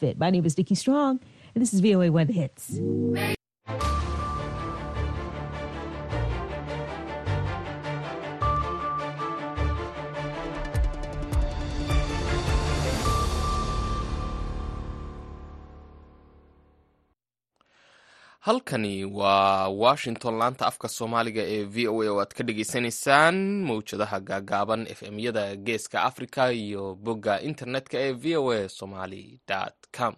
fit. My name is Nikki Strong, and this is VOA One Hits. Halkani waa washington laanta afka soomaaliga ee v o a oo aad ka dhagaysanaysaan mawjadaha gaagaaban f m yada geeska africa iyo bogga internetka ee v o a somaly com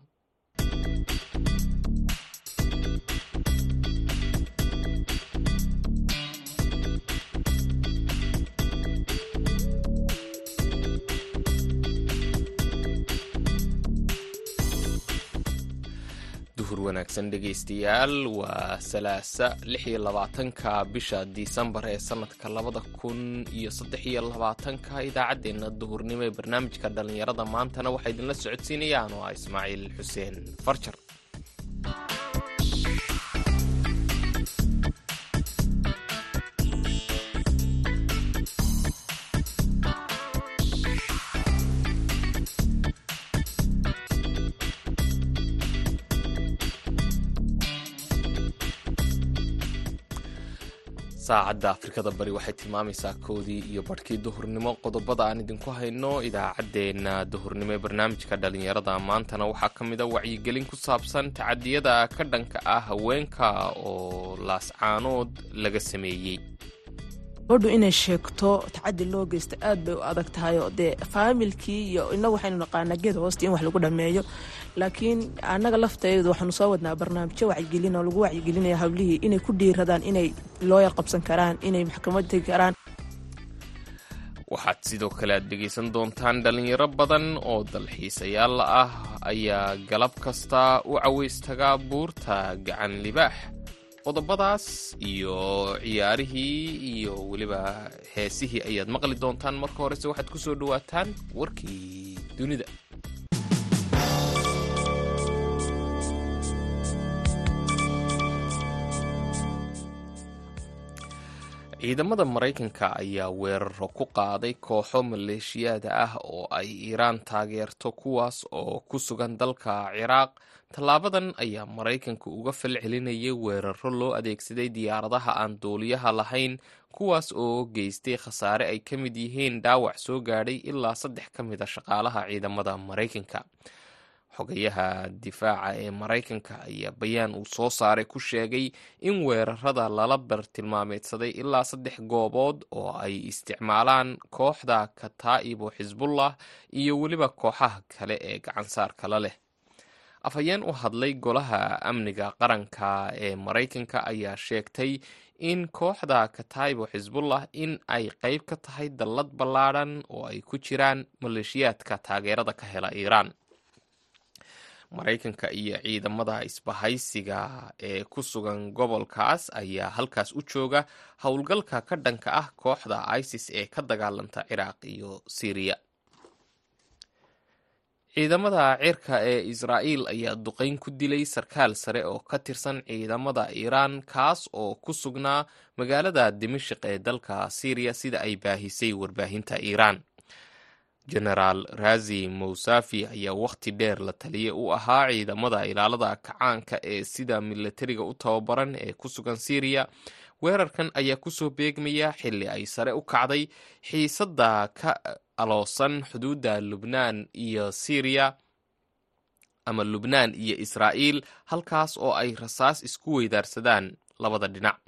wanaagsan dhegaystayaal waa salaasa lix labaatanka bisha disembar ee sanadka labada kun iyo saddex iyo labaatanka. Idaacaddeenna duhurnimo ee barnaamijka dhallinyarada maantana waxaa idinla socodsiinayaan oo ismaaciil xuseen farjar saacadda afrikada bari waxay tilmaamaysaa koodii iyo barhkii duhurnimo qodobada aan idinku hayno. Idaacaddeenna duhurnimo ee barnaamijka dhallinyarada maantana waxaa ka mida wacyigelin ku saabsan tacadiyada ka dhanka ah haweenka oo laascaanood laga sameeyey gabadhu inay sheegto tacadi loo geysta aad bay u adag tahay oo dee faamilkii iyo inagu waxaynu naqaanaa geed hoosta in wax lagu dhameeyo laakiin annaga lafteedu waxaanu soo wadnaa barnaamijyo wacyigelin oo lagu wacyigelinaya hablihii inay ku dhiiradaan inay looyar qabsan karaan inay maxkamad tegi karaan. Waxaad sidoo kale aad dhegaysan doontaan dhalinyaro badan oo dalxiisayaal ah. Ayaa galab kasta u cawaystagaa buurta gacan libaax qodobadaas iyo ciyaarihii iyo weliba heesihii ayaad maqli doontaan. Marka horese waxaad ku soo dhowaataan warkii dunida. Ciidamada maraykanka ayaa weeraro ku qaaday kooxo maleeshiyaada ah oo ay iiraan taageerto kuwaas oo ku sugan dalka ciraaq tallaabadan ayaa maraykanka uga fal celinayay weeraro loo adeegsaday diyaaradaha aan duuliyaha lahayn kuwaas oo geystay khasaare ay ka mid yihiin dhaawac soo gaadhay ilaa saddex ka mid a shaqaalaha ciidamada maraykanka. Xogayaha difaaca ee maraykanka ayaa bayaan uu soo saaray ku sheegay in weerarada lala bartilmaameedsaday ilaa saddex goobood oo ay isticmaalaan kooxda kataa'ib xisbullah iyo weliba kooxaha kale ee gacansaarkala leh afhayeen u hadlay golaha amniga qaranka ee maraykanka ayaa sheegtay in kooxda kataibo xisbullah in ay qeyb ka tahay dallad ballaadhan oo ay ku jiraan maleeshiyaadka taageerada ka hela iiraan maraykanka iyo ciidamada isbahaysiga ee ku sugan gobolkaas ayaa halkaas u jooga howlgalka ka dhanka ah kooxda isis ee ka dagaalanta ciraaq iyo syriya ciidamada cirka ee israa'iil ayaa duqeyn ku dilay sarkaal sare oo ka tirsan ciidamada iiraan kaas oo ku sugnaa magaalada dimashik ee dalka syriya sida ay baahisay warbaahinta iiraan. Genaraal razi mousafi ayaa wakhti dheer la taliye u ahaa ciidamada ilaalada kacaanka ee sida milatariga u tababaran ee ku sugan syriya weerarkan ayaa ku soo beegmaya xilli ay sare u kacday xiisadda ka aloosan xuduudda lubnaan iyo syriya ama lubnaan iyo israa'iil halkaas oo ay rasaas isku weydaarsadaan labada dhinac.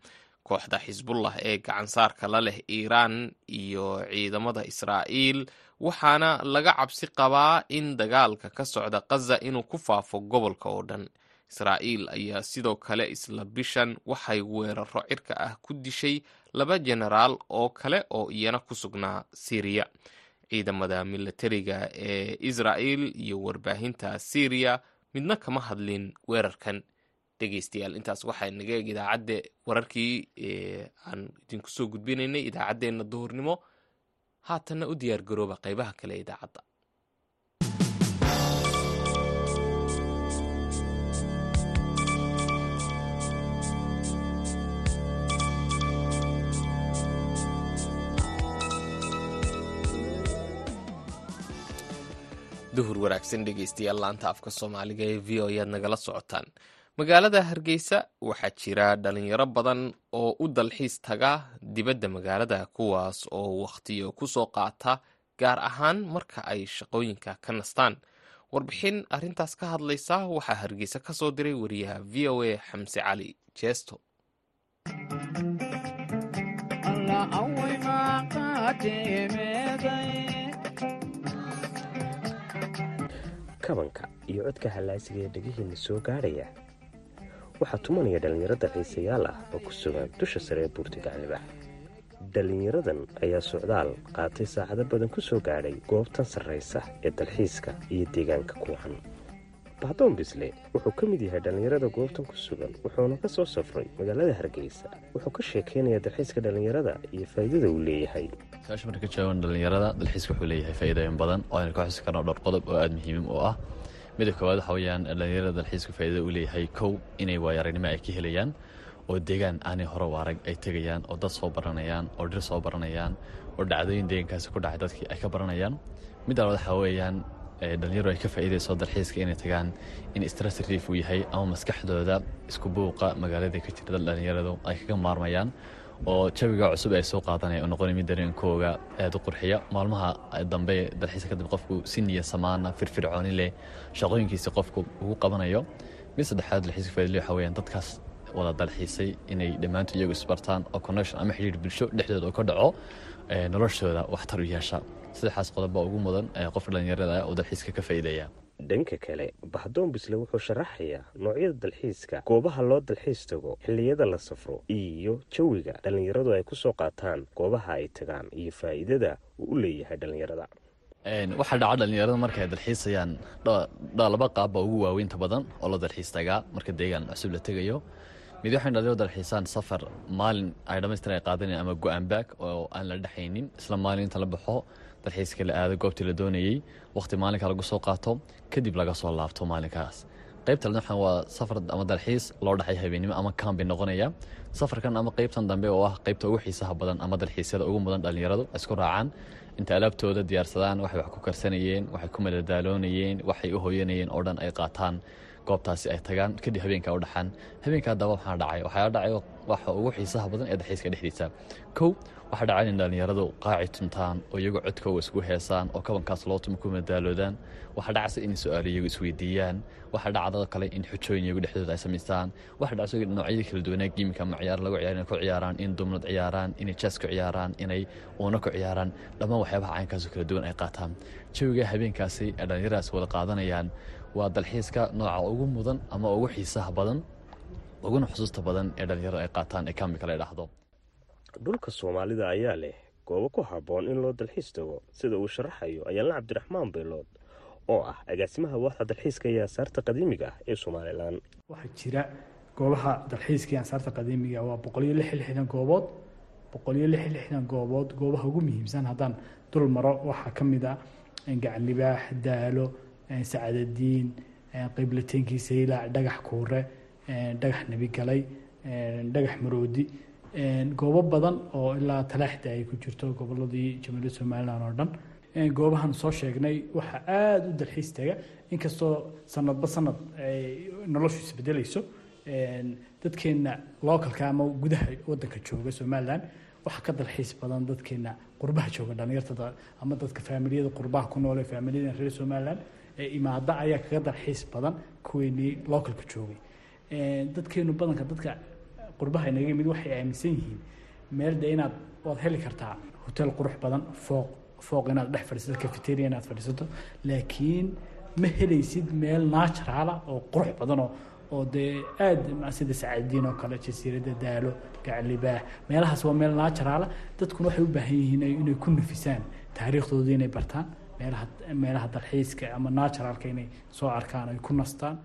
Kooxda xisbullah ee gacansaarka la leh iiraan iyo ciidamada israa'iil waxaana laga cabsi qabaa in dagaalka ka socda khaza inuu ku faafo gobolka oo dhan. Israa'iil ayaa sidoo kale isla bishan waxay weeraro cirka ah ku dishay laba jenaraal oo kale oo iyana ku sugnaa syriya ciidamada milatariga ee israa'il iyo warbaahinta syriya midna kama hadlin weerarkan. Dhegeystayaal intaas waxaa naga eeg idaacadda wararkii aan idinku soo gudbinaynay idaacaddeenna duhurnimo haatanna u diyaar garooba qaybaha kale idaacadda duhur wanaagsan dhegeystayaal laanta afka soomaaliga ee v o ayaad nagala socotaan. Magaalada hargeysa waxaa jira dhalinyaro badan oo u dalxiis taga dibadda magaalada kuwaas oo wakhtiyo ku soo qaata gaar ahaan marka ay shaqooyinka ka nastaan. Warbixin arrintaas ka hadlaysa waxaa hargeysa ka soo diray wariyaha v o a xamse cali jeesto kabanka iyo codka hallaasiga ee dhegihiinna soo gaadhaya waxaa tumanaya dhallinyaro dalxiisayaal ah oo ku sugan dusha sare ee buurta gaclibax dhallinyaradan ayaa socdaal qaatay saacado badan ku soo gaadhay goobtan sarraysa ee dalxiiska iyo deegaanka kuucan bahdoon bisle wuxuu ka mid yahay dhallinyarada goobtan ku sugan wuxuuna ka soo safray magaalada hargeysa. Wuxuu ka sheekaynayaa dalxiiska dhallinyarada iyo faa'iidada uu leeyahay. Su'aasha marka joogan dhallinyarada dalxiiska wuxuu leeyahay faa'iidooyin badan oo aynu ka xusi karno dhowr qodob oo aada muhiim u ah. Mida koowaad waxa weyaan dhallinyarada dalxiisku faa'iidada uu leeyahay kow inay waayo aragnimo ay ka helayaan oo deegaan aanay hore u ay tegayaan oo dad soo baranayaan oo dhir soo baranayaan oo dhacdooyin deegaankaasi ku dhacay dadkii ay ka baranayaan. Midda labaad waxa weeyaan dhalinyaro ay ka faa'iidayso dalxiiska inay tagaan in stress uu yahay ama maskaxdooda isku buuqa magaalada ka jirta dhalinyaradu ay kaga maarmayaan oo jawiga cusub ay soo qaadanaya oo noqonay mid dareenkooga aada u qurxiya. Maalmaha dambe dalxiiska kadib qofku si niya samaana firfircooni leh shaqooyinkiisi qofku ugu qabanayo. Mid saddexaad dalxiiska faaidle waxa weyaan dadkaas wada dalxiisay inay dhammaantood iyagu isbartaan oo connection ama xidhiir bulsho dhexdooda oo ka dhaco noloshooda waxtar u yeesha. Saddexaas qodob baa ugu mudan qofka dhallinyarada oo dalxiiska ka faa'iidaya dhanka kale bahdoon bisle wuxuu sharaxayaa noocyada dalxiiska goobaha loo dalxiis tago xilliyada la safro iyo jawiga dhallinyaradu ay ku soo qaataan goobaha ay tagaan iyo faa'iidada uu u leeyahay dhallinyarada. Waxaa dhaca dhallinyarada marka ay dalxiisayaan laba qaabba ugu waaweynta badan oo la dalxiis tagaa marka deegaan cusub la tegayo mid waxay dhalinyaradu dalxiisaan safar. Maalin ay dhamaystir ay qaadanayan ama go'aan oo aan la dhexaynin. Isla maalin inta la baxo dalxiiska la aado goobtii la doonayey wakhti maalinka lagu soo qaato kadib laga soo laabto maalinkaas. Qaybta ladan waxaan waa safar ama dalxiis loo dhexay habeennimo ama kambi noqonaya. Safarkan ama qaybtan dambe oo ah qaybta ugu xiisaha badan ama dalxiisyada ugu mudan dhallinyaradu isku raacaan. Inta alaabtooda diyaarsadaan waxay wax ku karsanayeen waxay ku madadaaloonayeen waxay u hooyanayeen oo dhan ay qaataan goobtaasi ay tagaan kadib habeenka u dhaxaan. Habeenka haddaba waxaa dhacay waxaa dhacay waxa ugu xiisaha badan ee dalxiiska dhexdiisa. Kow waxaa dhacay in dhallinyaradu qaaci tuntaan oo iyagu codkooga isku heesaan oo kabankaas loo tuma ku madaaloodaan waxaa dhacaysa in su'aalo iyagu isweydiiyaan waxaa dhacdada kale in xujooyin iyagu dhexdooda ay samaystaan waxaa dhacaysa noocyadii kala duwanaa giimika ama lagu ciyaar inay ku ciyaaraan in dumnad ciyaaraan inay jas ku ciyaaraan inay uuna ku ciyaaraan. Dhammaan waxyaabaha caynkaasoo kala duwan ay qaataan. Jawiga habeenkaasi ay dhallinyaradaas wada qaadanayaan waa dalxiiska nooca ugu mudan ama ugu xiisaha badan uguna xusuusta badan ee dhallinyarada ay qaataan ee kamika la dhahdo dhulka soomaalida ayaa leh goobo ku habboon in loo dalxiis tago sida uu sharaxayo ayaanla cabdiraxmaan beelood oo ah agaasimaha waaxda dalxiiska iyo asaarta qadiimiga ah ee somalilan waxaa jira goobaha dalxiiska iyo asaarta qadiimiga waa boqoliyo lix lixdan goobood boqoliyo lix lixdan goobood goobaha ugu muhiimsan haddaan dul maro. Waxaa ka mid ah gacanlibaax daalo sacadadiin qiblateenkii saylac dhagax kuure dhagax nebigalay dhagax maroodi. Goobo badan oo ilaa talaaxda ay ku jirto goboladii jamhuuriyadda somalilan oo dhan. Goobahan soo sheegnay waxaa aada u dalxiis taga inkastoo sanadba sanad ay noloshu isbedelayso dadkeena localka ama gudaha wadanka jooga somalilan waxaa ka dalxiis badan dadkeena qurbaha jooga dhalinyartada ama dadka faamiliyada qurbaha ku noole faamiliyada reer somalilan imaada ayaa kaga dalxiis badan kuweenii localka joogay dadkeenu badanka dadka qurbaha inaga yimid waxay aaminsan yihiin meel de inaad waad heli kartaa hotel qurux badan fooq fooq inaad dhex fadhiisato cafeteria inaad fadhiisato laakiin ma helaysid meel naturala oo qurux badanoo oo dee aada sida sacaadiin oo kale jasiirada daalo gaclibaax meelahaas waa meel naturala dadkuna waxay u baahan yihiin inay ku nafisaan taariikhdoodii inay bartaan meelaha meelaha dalxiiska ama naturalka inay soo arkaan ay ku nastaan.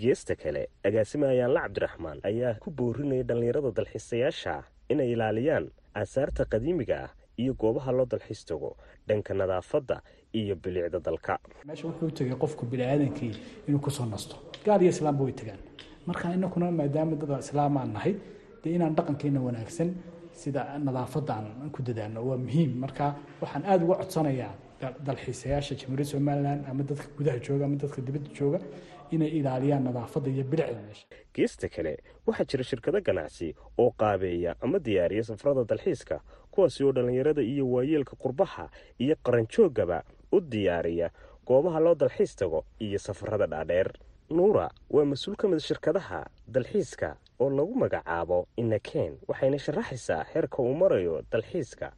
Geesta kale agaasime ayaanla cabdiraxmaan ayaa ku boorinaya dhallinyarada dalxiisayaasha inay ilaaliyaan aasaarta qadiimiga ah iyo goobaha loo dalxiis tago dhanka nadaafadda iyo bilicda dalka. Meesha wuxuu tegay qofku biniaadankii inuu ku soo nasto. Gaal iyo islaamba way tagaan marka inakuna maadaama dada islaamaan nahay dee inaan dhaqankeena wanaagsan sida nadaafadda aan ku dadaalno waa muhiim. Marka waxaan aada uga codsanayaa dalxiisayaasha jamhuuriyadda somalilan ama dadka gudaha jooga ama dadka dibadda jooga inay ilaaliyaan nadaafadda iyo bilicda meesha. Geesta kale waxaa jira shirkado ganacsi oo qaabeeya ama diyaariya safarada dalxiiska kuwaasi oo dhallinyarada iyo waayeelka qurbaha iyo qaranjooggaba u diyaariya goobaha loo dalxiis tago iyo safarada dhaadheer. Nuura waa mas'uul ka mid shirkadaha dalxiiska oo lagu magacaabo inaken waxayna sharaxaysaa heerka uu marayo dalxiiska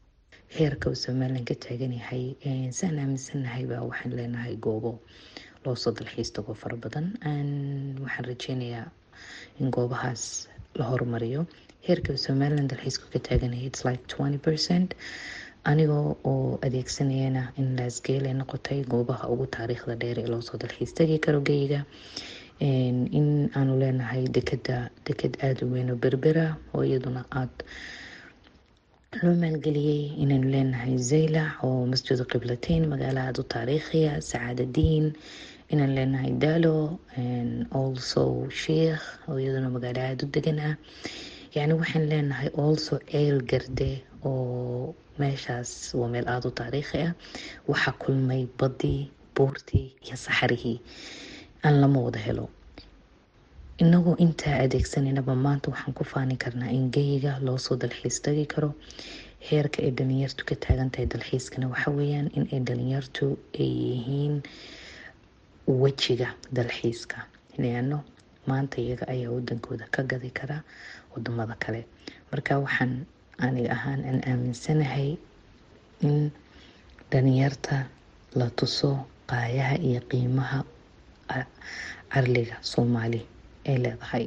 heerka uu somalilan ka taagan yahay saan aaminsannahay baa waxaan leenahay goobo loosoo dalxiis tago fara badan. Waxaan rajeynayaa in goobahaas la horumariyo. Heerka uu somalilan dalxiisku ka taaganyahay its like twenty percent. Anigoo oo adeegsanayana in laasgeel ay noqotay goobaha ugu taariikhda dheer ee loosoo dalxiis. Tagi karo geyga in aanu leenahay dekeda deked aada u weyn oo berbera oo iyaduna aada loo maalgeliyey inaynu leenahay zaylac oo masjidu qiblateyn magaalo aada u taariikhiya sacaadadiin inaan leenahay daalo also sheikh oo iyaduna magaalo aada u degan ah yacni waxaan leenahay also ceel garde oo meeshaas waa meel aada u taariikhi ah waxaa kulmay badii buurtii iyo saxarihii aan lama wada helo inagoo intaa adeegsanaynaba maanta waxaan ku faani karnaa in geyiga loosoo dalxiis tagi karo heerka ay dhalinyartu ka taagan tahay dalxiiskana waxa weeyaan in ay dhalinyartu ay yihiin wejiga dalxiiska leano maanta iyaga ayaa wadankooda ka gadi kara waddamada kale marka waxaan aniga ahaan aan aaminsanahay in dhalinyarta la tuso qaayaha iyo qiimaha carliga soomaali ay leedahay.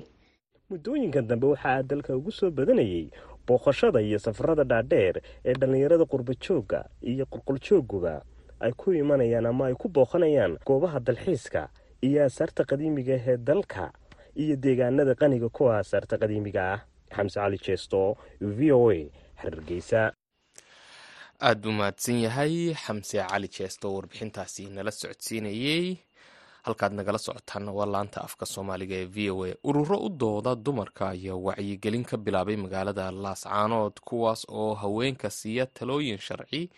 Muddooyinkan dambe waxaa dalka ugu soo badanayay booqashada iyo safarada dhaadheer ee dhallinyarada qurbajoogga iyo qulquljoogguba ay ku imanayaan ama ay ku booqanayaan goobaha dalxiiska iyo asaarta qadiimiga ee dalka iyo deegaanada qaniga kuwa asaarta qadiimiga ah. Xamse cali jeesto v o a hargeysa aada buu mahadsan yahay xamse cali jeesto warbixintaasi nala socodsiinayey halkaad nagala socotaan waa laanta afka soomaaliga ee v o a. Ururo u dooda dumarka ayaa wacyigelin ka bilaabay magaalada laascaanood kuwaas oo haweenka siiya talooyin sharci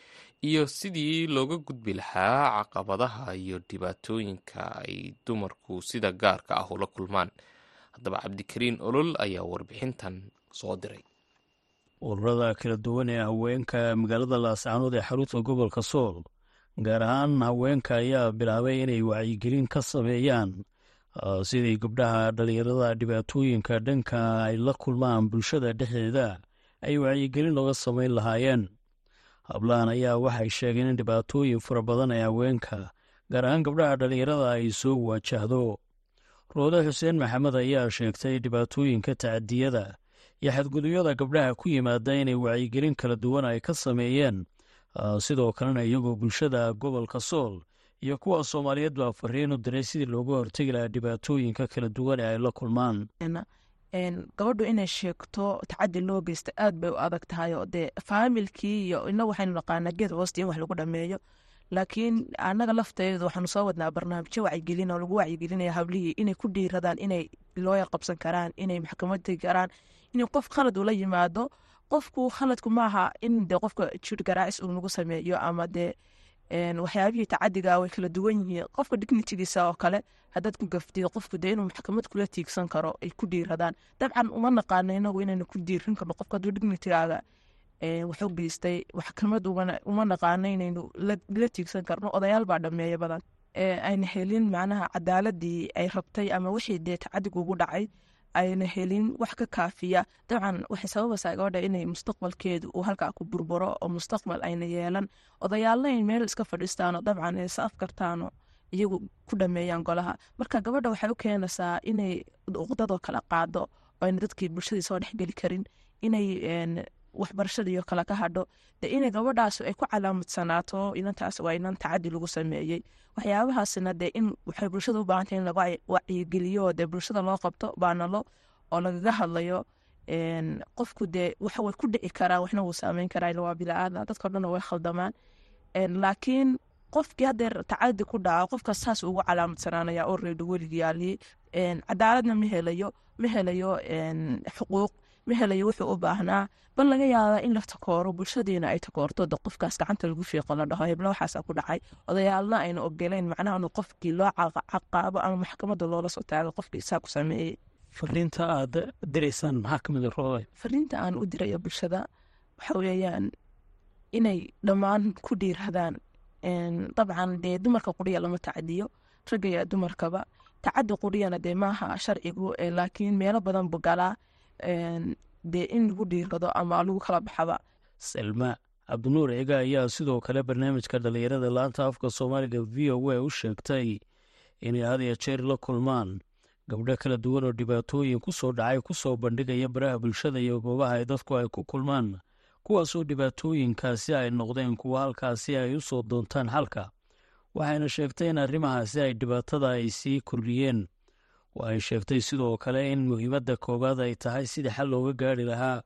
iyo sidii looga gudbi lahaa caqabadaha iyo dhibaatooyinka ay dumarku sida gaarka ah ula kulmaan. Haddaba cabdikariin olol ayaa warbixintan soo diray. Ururada kala duwan ee haweenka magaalada laascaanood ee xarunta gobolka sool gaar ahaan haweenka ayaa bilaabay inay wacyigelin ka sameeyaan sidii gabdhaha dhallinyarada dhibaatooyinka dhanka ay la kulmaan bulshada dhexdeeda ay wacyigelin looga samayn lahaayeen. Hablahan ayaa waxay sheegeen in dhibaatooyin fara badan ee haweenka gaar ahaan gabdhaha dhallinyarada ay soo waajahdo. Roode xuseen maxamed ayaa sheegtay dhibaatooyinka tacadiyada iyo xadgudubyada gabdhaha ku yimaada inay wacyigelin kala duwan ay ka sameeyeen sidoo kalena iyagoo bulshada gobolka sool iyo kuwa soomaaliyeed baa fariin u diray sidii looga hortegi lahaa dhibaatooyinka kala duwan ee ay la kulmaan. Gabadhu inay sheegto tacadi loo geysta aad bay u adag tahay oo dee faamilkii iyo ina waxaynu naqaanaa geed hoosta in wax lagu dhameeyo. Laakiin anaga lafteedu waxaanu soo wadnaa barnaamijyo wacyigelin oo lagu wacyigelinaya hablihii inay ku dhiiradaan inay looya qabsan karaan inay maxkamad tegi karaan in qof khalad ula yimaado qofku khaladku maaha in de qofka jir garaacis uu nagu sameeyo ama dee waxyaabihii tacadiga way kala duwan yihiin. Qofka dignitigiisa oo kale hadaad ku gaftid qofku dee inuu maxkamad kula tiigsan karo ay ku dhiiradaan dabcan uma naqaano inagu inaynu ku dhiirin karno qofka haduu dignitigaaga waxu geystay maxkamad uma naqaano inaynu la tiigsan karno. Odayaal baa dhameeya badan. Ayna helin macnaha cadaaladii ay rabtay ama wixii dee tacadiga ugu dhacay ayna helin wax ka kaafiya. Dabcan waxay sababaysaa gabadha inay mustaqbalkeedu uu halkaa ku burburo oo mustaqbal ayna yeelan. Odayaalna in meel iska fadhiistaano dabcan is afkartaano iyagu ku dhameeyaan golaha. Marka gabadha waxay u keenaysaa inay uqdadoo kala qaado oo ayna dadkii bulshadii soo dhexgeli karin inay waxbarashadiiyo kale ka hadho. De inay gabadhaas ay ku calaamadsanaato inantaas waa inan tacadi lagu sameeyey. Waxyaabahaasna dee in waxay bulshada u baahantay in laga wacyigeliyo dee bulshada loo qabto baanalo oo lagaga hadlayo qofku dee wax way ku dhici karaan waxna wuu saameyn karaa ila waa bilaadan dadka dhan way khaldamaan. Laakiin qofkii hadeer tacadi ku dhaco qofkaas saas ugu calaamadsananaya oo reedho weligyaali cadaaladna ma helayo ma helayo xuquuq ma helayo wuxuu u baahnaa bal laga yaabaa in la takooro bulshadiina ay takoorto de qofkaas gacanta lagu fiiqo la dhaho hebla waxaasa ku dhacay odayaalna ayna ogoleyn macnaha inu qofkii loo caqaabo ama maxkamadda loola soo taago qofkii isaa ku sameeyey fariinta aad diraysaan maxaa ka mid a rooday fariinta aan u dirayo bulshada waxa weeyaan inay dhammaan ku dhiiradaan dabcan dee dumarka quriya lama tacadiyo ragga iyo dumarkaba tacadi quriyana dee maaha sharcigu laakiin meelo badan bu galaa dee in lagu dhiirado ama lagu kala baxaba. Selma cabdinuur ciga ayaa sidoo kale barnaamijka dhallinyarada laanta afka soomaaliga v o a u sheegtay inay had iyo jeer la kulmaan. Gabdho kala duwan oo dhibaatooyin ku soo dhacay ku soo bandhigaya baraha bulshada iyo goobaha ay dadku ay ku kulmaan kuwaasoo dhibaatooyinkaasi ay noqdeen kuwa halkaasi ay u soo doontaan xalka waxayna sheegtay in arrimahaasi ay dhibaatada ay sii kordhiyeen waxay sheegtay sidoo kale in muhiimadda koowaad ay tahay sidii xal looga gaari lahaa.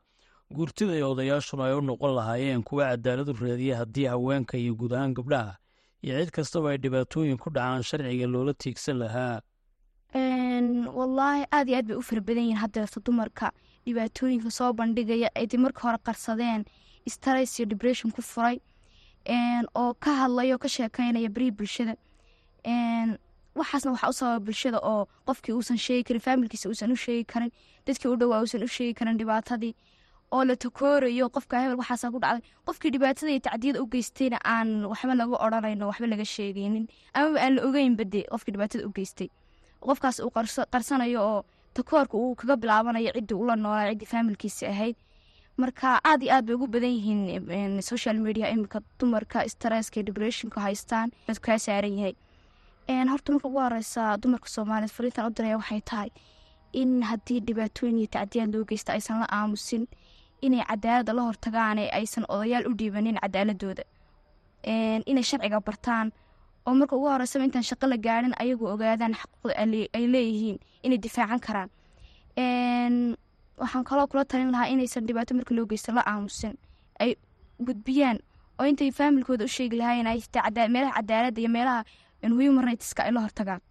Guurtida iyo odayaashuna ay u noqon lahaayeen kuwa cadaaladu raadiya haddii haweenka iyo guud ahaan gabdhaha iyo cid kastaba ay dhibaatooyin ku dhacaan sharciga loola tiigsan lahaa. Wallaahi aad iyo aad bay u fara badan yihiin haddeerta dumarka. Dhibaatooyinka soo bandhigaya ay marka hore qarsadeen stress iyo depression ku furay. Oo ka hadlaya ka sheekeynaya berihii bulshada waxaasna waxaa u sababa bulshada oo qofkii uusan sheegi karin faamilkiisa uusan u sheegi karin dadkii u dhowaa uusan u sheegi karin dhibaatadii oo la takoorayo qofka hebel waxaasa ku dhacday. Qofkii dhibaatada iyo tacdiyada u geystayna aan waxba laga odhanayno waxba laga sheegeynin amaba aan la ogeynba de qofkii dhibaatada u geystay. Qofkaas uu qarsanayo oo takoorka uu kaga bilaabanayo ciddii ula noolaa ciddii faamilkiisa ahayd. Marka aad iyo aad bay ugu badan yihiin social media iminka dumarka stresska depressionka haystaan kaa saaran yahay horta marka ugu horeysa dumarka soomaaliyeed fariintan u diraya waxay tahay in haddii dhibaatooyin iyo tacdiyaad loo geysta aysan la aamusin inay cadaalada la hortagaan ee aysan odayaal u dhiibanin cadaaladooda. Inay sharciga bartaan oo marka ugu horeysaba intaan shaqo la gaadhin ayagu ogaadaan xaquuqda ay leeyihiin inay difaacan karaan. Waxaan kaloo kula talin lahaa inaysan dhibaato marka loo geysta la aamusin. Ay gudbiyaan oo intay faamilkooda u sheegi lahaayeen ay meelaha cadaaladda iyo meelaha human rightska ay la hortagaan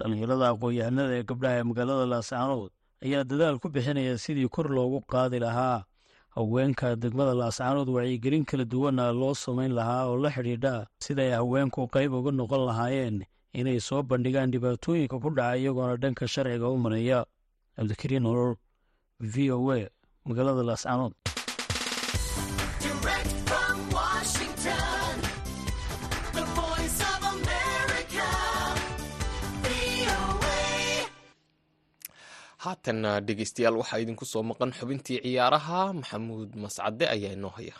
dhallinyarada aqoon-yahanada ee gabdhaha ee magaalada laascaanood ayaa dadaal ku bixinaya sidii kor loogu qaadi lahaa. Haweenka degmada laascaanood wacyigelin kala duwana loo samayn lahaa oo la xidhiidha siday haweenku qayb uga noqon lahaayeen inay soo bandhigaan dhibaatooyinka ku dhaca iyagoona dhanka sharciga u maraya cabdikariin nolol v o a magaalada laascaanood haatanna dhegeystayaal waxaa idinku soo maqan xubintii ciyaaraha. Maxamuud mascade ayaa inoo haya.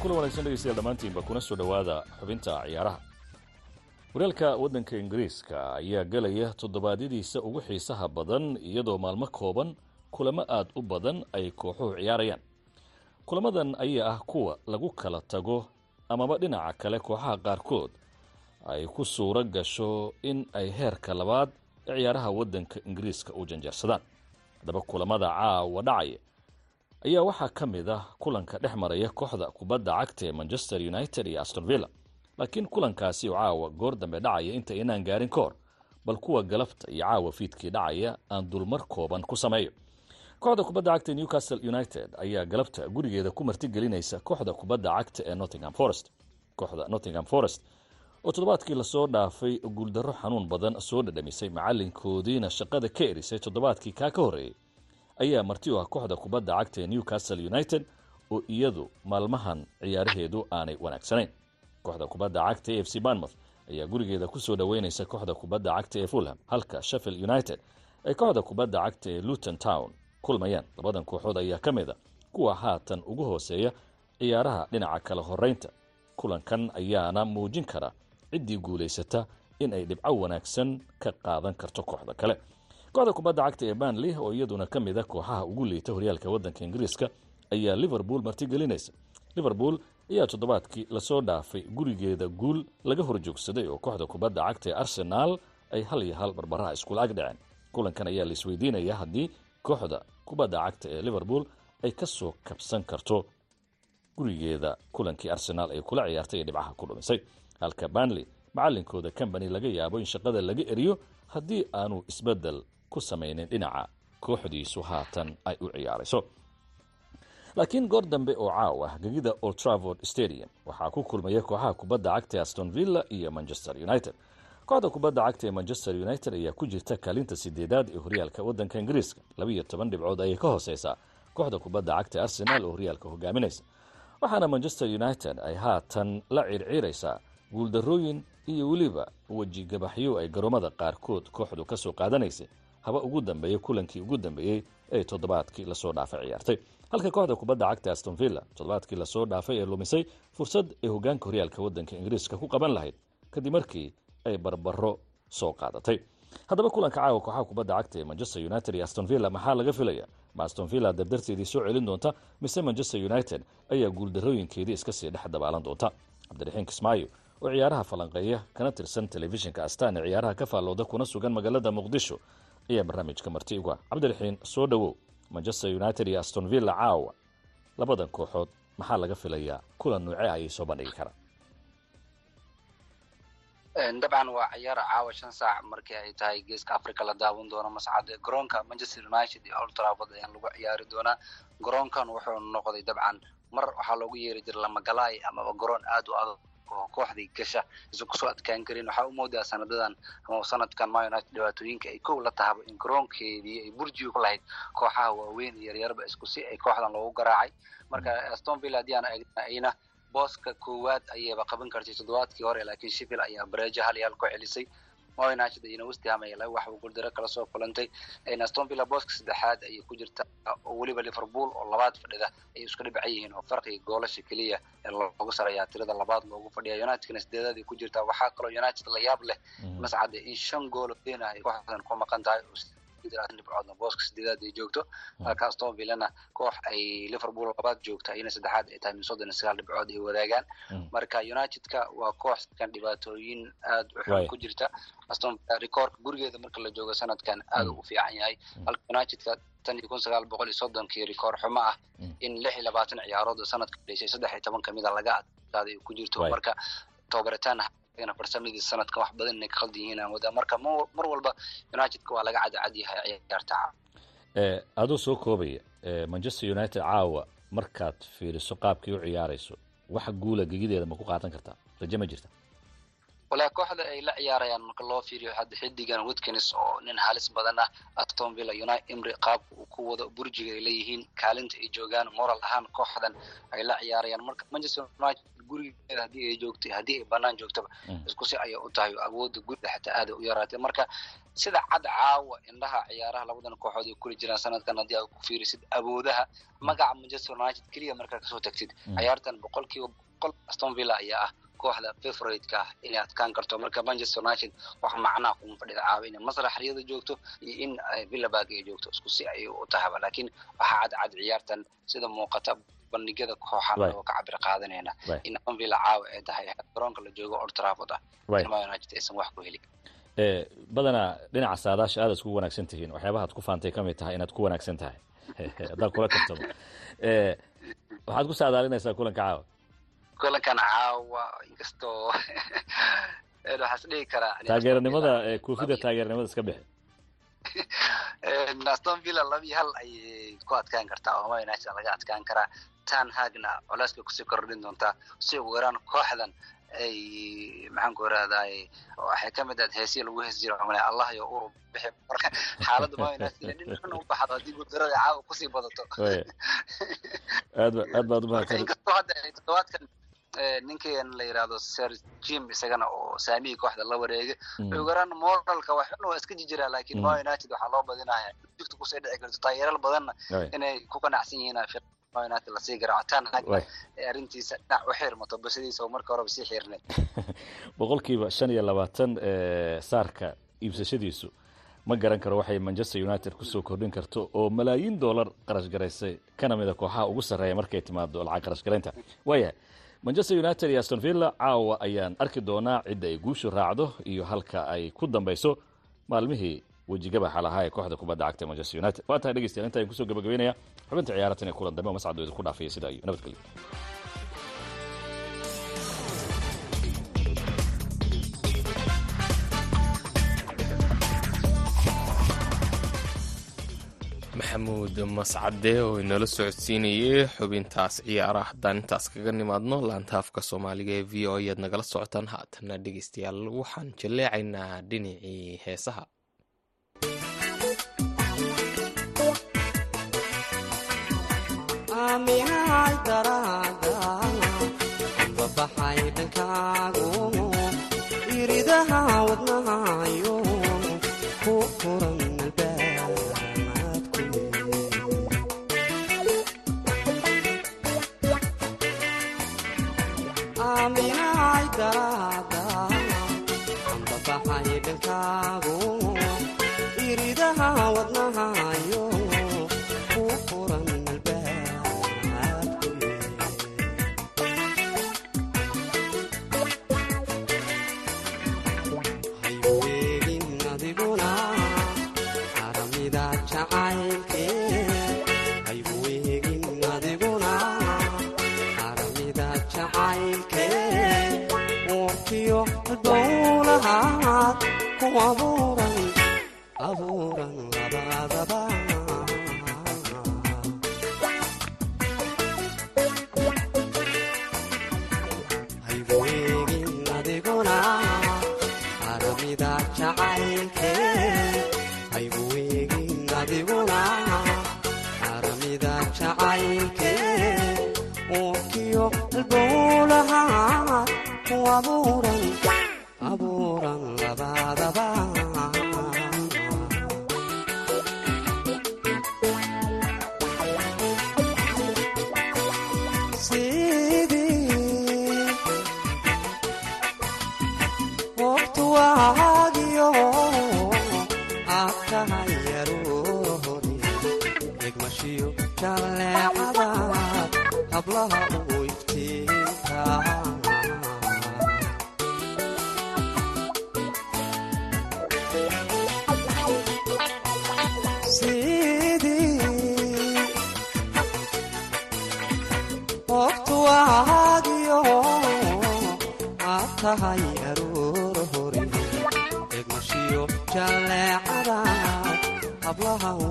Kulan wanaagsan dhegeystayaal dhammaantiinba kuna soo dhowaada xubinta ciyaaraha. Waraalka waddanka ingiriiska ayaa galaya toddobaadyadiisa ugu xiisaha badan iyadoo maalmo kooban kulamo aada u badan ay kooxuhu ciyaarayaan. Kulamadan ayaa ah kuwa lagu kala tago amaba dhinaca kale kooxaha qaarkood ay ku suuro gasho in ay heerka labaad ee ciyaaraha waddanka ingiriiska u janjarsadaan haddaba kulamada caawa dhacaya ayaa waxaa ka mid ah kulanka dhex maraya kooxda kubadda cagta ee manchester united iyo astonvilla laakiin kulankaasi oo caawa goor dambe dhacaya inta inaan gaarin ka bal kuwa galabta iyo caawa fiidkii dhacaya aan dulmar kooban ku sameeyo kooxda kubadda cagta newcastle united ayaa galabta gurigeeda ku martigelinaysa kooxda kubadda cagta ee nottingham forest. Kooxda nottingham forest oo toddobaadkii la soo dhaafay guuldarro xanuun badan soo dhadhamisay macalinkoodiina shaqada ka erisay toddobaadkii kaa ka horreeyey ayaa marti u ah kooxda kubadda cagta ee newcastle united oo iyadu maalmahan ciyaaraheedu aanay wanaagsanayn. Kooxda kubadda cagta ee f c banmouth ayaa gurigeeda ku soo dhoweynaysa kooxda kubadda cagta ee fulham halka sheffield united ay kooxda kubadda cagta ee luton town kulmayaan. Labadan kooxood ayaa ka mid a kuwa haatan ugu hooseeya ciyaaraha dhinaca kala horeynta kulankan ayaana muujin kara ciddii guulaysata in ay dhibco wanaagsan ka qaadan karto kooxda kale. Kooxda kubadda cagta ee banley oo iyaduna ka mid a kooxaha ugu liita horyaalka waddanka ingiriiska ayaa liverpool martigelinaysa. Liverpool ayaa toddobaadkii la soo dhaafay gurigeeda guul laga horjoogsaday oo kooxda kubadda cagta ee arsenaal ay hal iyo hal barbaraha iskula ag kulankan ayaa laisweydiinaya haddii kooxda kubadda cagta ee liverpool ay ka soo kabsan karto gurigeeda kulankii arsenaal ay kula ciyaartay ee dhibcaha ku dhumisay. Halka banley macalinkooda combany laga yaabo in shaqada laga eriyo haddii aanu isbeddel ku samaynin dhinaca kooxdiisu haatan ay u ciyaarayso laakiin goor dambe oo caaw ah gegida old travord stadium waxaa ku kulmaya kooxaha kubadda cagta aston villa iyo manchester united kooxda kubadda cagta ee manchester united ayaa ku jirta kaalinta sideedaad ee horyaalka waddanka ingiriiska. Labiiyo toban dhibcood ayay ka hooseysaa kooxda kubadda cagta arsenaal oo horyaalka hogaaminaysa waxaana manchester united ay haatan la circiiraysaa guuldarrooyin iyo weliba wejigabaxyo ay garoomada qaarkood kooxdu ka soo qaadanaysay. Haba ugu dambeeya kulankii ugu dambeeyey ee toddobaadkii la soo dhaafay ciyaartay. Halka kooxda kubadda cagta aston villa toddobaadkii la soo dhaafay ee lumisay fursad ay hogaanka horyaalka waddanka ingiriiska ku qaban lahayd. Kadib markii ay barbaro soo qaadatay. Haddaba kulanka caawa kooxaha kubadda cagta ee manchester united iyo aston villa maxaa laga filaya ma aston villa dardarteedii soo celin doonta mise manchester united ayaa guuldarrooyinkeedii iska sii dhex dabaalan doonta? Cabdiraxiin kismaayo oo ciyaaraha falanqeeya kana tirsan telefishinka astaan ee ciyaaraha ka faallooda kuna sugan magaalada muqdisho ayaa barnaamijka marti uga. Cabdiraxiin soo dhowow manchester united iyo aston villa caawa. Labadan kooxood maxaa laga filayaa? Kulan nuuce ayay soo bandhigi karaan dabcan waa ciyaar caawa shan saac markii ay tahay geeska africa la daawan doono mascade garoonka manchester united iyo old trafford ayaan lagu ciyaari doonaa. Garoonkan wuxuu noqday dabcan. Mar waxaa loogu yeeri jira lamagalaay amaba garoon aad u adag oo kooxdii gasha isu ku soo adkaan karin. Waxaa u moodaa sanadadan ama sanadkan ma united dhibaatooyinka ay kow la tahaba in garoonkeedii ay burjiga ku lahayd kooxaha waaweyn iyo yaryarba isku si ay kooxdan loogu garaacay. Marka aston villa haddii aan eegna booska koowaad ayayba qaban kartay toddobaadkii hore laakiin sheffield ayaa bareejo hal iyo hal ku celisay. Man United iyo West Ham ayaa laba wax guuldaro kala soo kulantay. Aston Villa booska saddexaad ayay ku jirta oo weliba Liverpool oo labaad fadhida ay isku dhibcan yihiin oo farqiga goolasha keliya loogu sarayaa tirada labaad loogu fadhiya. Unitedna sideedaad ay ku jirtaa waxaa kaloo United la yaab leh mascade in shan gool oo deena ay kooxdan ku maqan tahay dhibcoodna booska sideedaad ay joogto. Halka Aston Villana koox ay Liverpool labaad joogta iyana saddexaad ay tahay min soddon iyo sagaal dhibcood ay wadaagaan. Marka Unitedka waa koox kan dhibaatooyin aad u xun ku jirta. Aston record gurigeeda marka la joogo sanadkan aad u fiican yahay. Halka Unitedka tan iyo kun sagaal boqol iyo soddonkii record xumo ah in lix iyo labaatan ciyaarood oo sanadka dhashay saddex iyo toban ka mid a laga adkaaday ku jirto. Marka tobaritaan farsamadii sanadkan wax badan inay ka khaldan yihiin aan wadaa marka mar walba unitedka waa laga cadacad yahay ciyaarta aduu soo koobaya manchester united caawa markaad fiiriso qaabkii u ciyaarayso wax guula gegideeda ma ku qaadan kartaa? Raje ma jirta? Walaa kooxda ay la ciyaarayaan marka loo fiiriyo hadda xidigan witkins oo nin halis badan ah aston villa united imri qaabka uu ku wado burjiga ay leeyihiin kaalinta ay joogaan moral ahaan kooxdan ay la ciyaarayaan. Marka manchester united gurigeeda haddii ay joogtay haddii ay banaan joogtaba isku si ayay u tahay awoodda guriga xataa aada u yaraatay. Marka sida cad caawa indhaha ciyaaraha labadan kooxood ay kuli jiraan sanadkan haddii aad ku fiirisid awoodaha magaca manchester united keliya markaa ka soo tagtid ciyaartan boqolkiiba boqol aston villa ayaa ah kooxda favorite-ka ah inay adkaan karto. Marka manchester united wax macnaa kuma fadhida caawa inay masrax riyada joogto iyo in villaburg ay joogto isku si ayay u tahaba laakiin waxaa cad cad ciyaartan sida muuqata bandhigyada kooxan oo ka cabir qaadanayna. In aston villa caawa ay tahay garoonka la joogo old trafford ah united aysan wax ku helin badanaa dhinaca saadaasha aad isku wanaagsan tihiin. Waxyaabahaad ku faantay ka mid tahay inaad ku wanaagsan tahay. Haddaan kula tartamo waxaad ku saadaalinaysaa kulanka caawa? Kulankan caawa inkastoo waxaas dhihi karaa taageeranimada koofida taageeranimada iska bixi. Aston villa labii hal ayay ku adkaan kartaa. Oo man united laga adkaan karaa tan hagna culeyska ku sii kordhin doontaa si ugu yaraan kooxdan ay maxaan ku irahdaay waxay ka mid ahayd heesiya lagu heesi jiro male allah iyo urub. Bixi marka xaaladda man united dhinacna u baxdo haddii guuldarada caawa ku sii badato. Aad aad baad umahadsan inkastoo hadda toddobaadkan ninkan la yidhaahdo sir jim isagana oo saamihii kooxda la wareegay ugu yaraan moralka waxun waa iska jijiraa laakiin man united waxaa loo badinaya jifta ku sii dhici karto taageeral badanna inay ku qanacsan yihiin la sii hagna arrintiisa dhinac u xirmato basadiisa oo marka horeba sii xiirnay boqolkiiba shan iyo labaatan saarka iibsashadiisu ma garan karo waxay manchester united ku soo kordhin karto oo malaayiin dollar qarash garaysay. Kana mida kooxaha ugu sarreeya markay timaado lacag qarash garaynta. Waayahay manchester united iyo aston villa caawa ayaan arki doonaa cidda ay guushu raacdo iyo halka ay ku dambayso maalmihii wejigabaxa lahaa ee kooxda kubadda cagta manchester united. Waa tahay dhegeystayaal inta ayaan ku soo gabagabeynaya xubinta ciyaaratan ee kulan dambe oo mascad idinku dhaafaya sida iyo nabadgelyo maxamuud mascade oo inala socodsiinayay xubintaas ciyaaraha haddaan intaas kaga nimaadno laantaafka soomaaliga ee v o ayaad nagala socotaan. Haatana dhegeystayaal waxaan jaleecaynaa dhinacii heesaha iridaha wadnahayo ku furan tahay aroor hori. Egmashiyo jaleecada hablaha u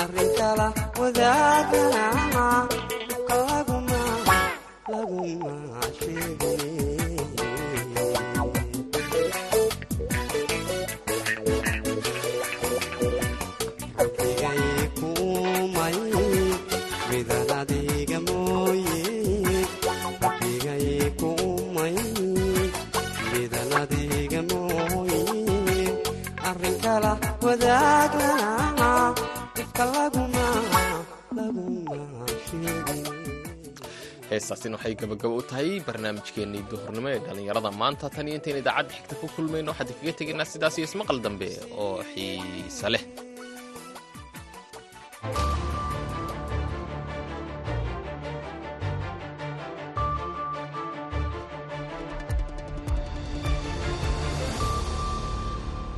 arrin kala wadaagana dhibka laguma sheegin rabbigay heestaasina waxay gabagabo u tahay barnaamijkeennii duhurnimo ee dhallinyarada maanta. Tan iyo intayn idaacadda xigta ku kulmayno waxaan kaga tegaynaa sidaas iyo ismaqal dambe oo xiise leh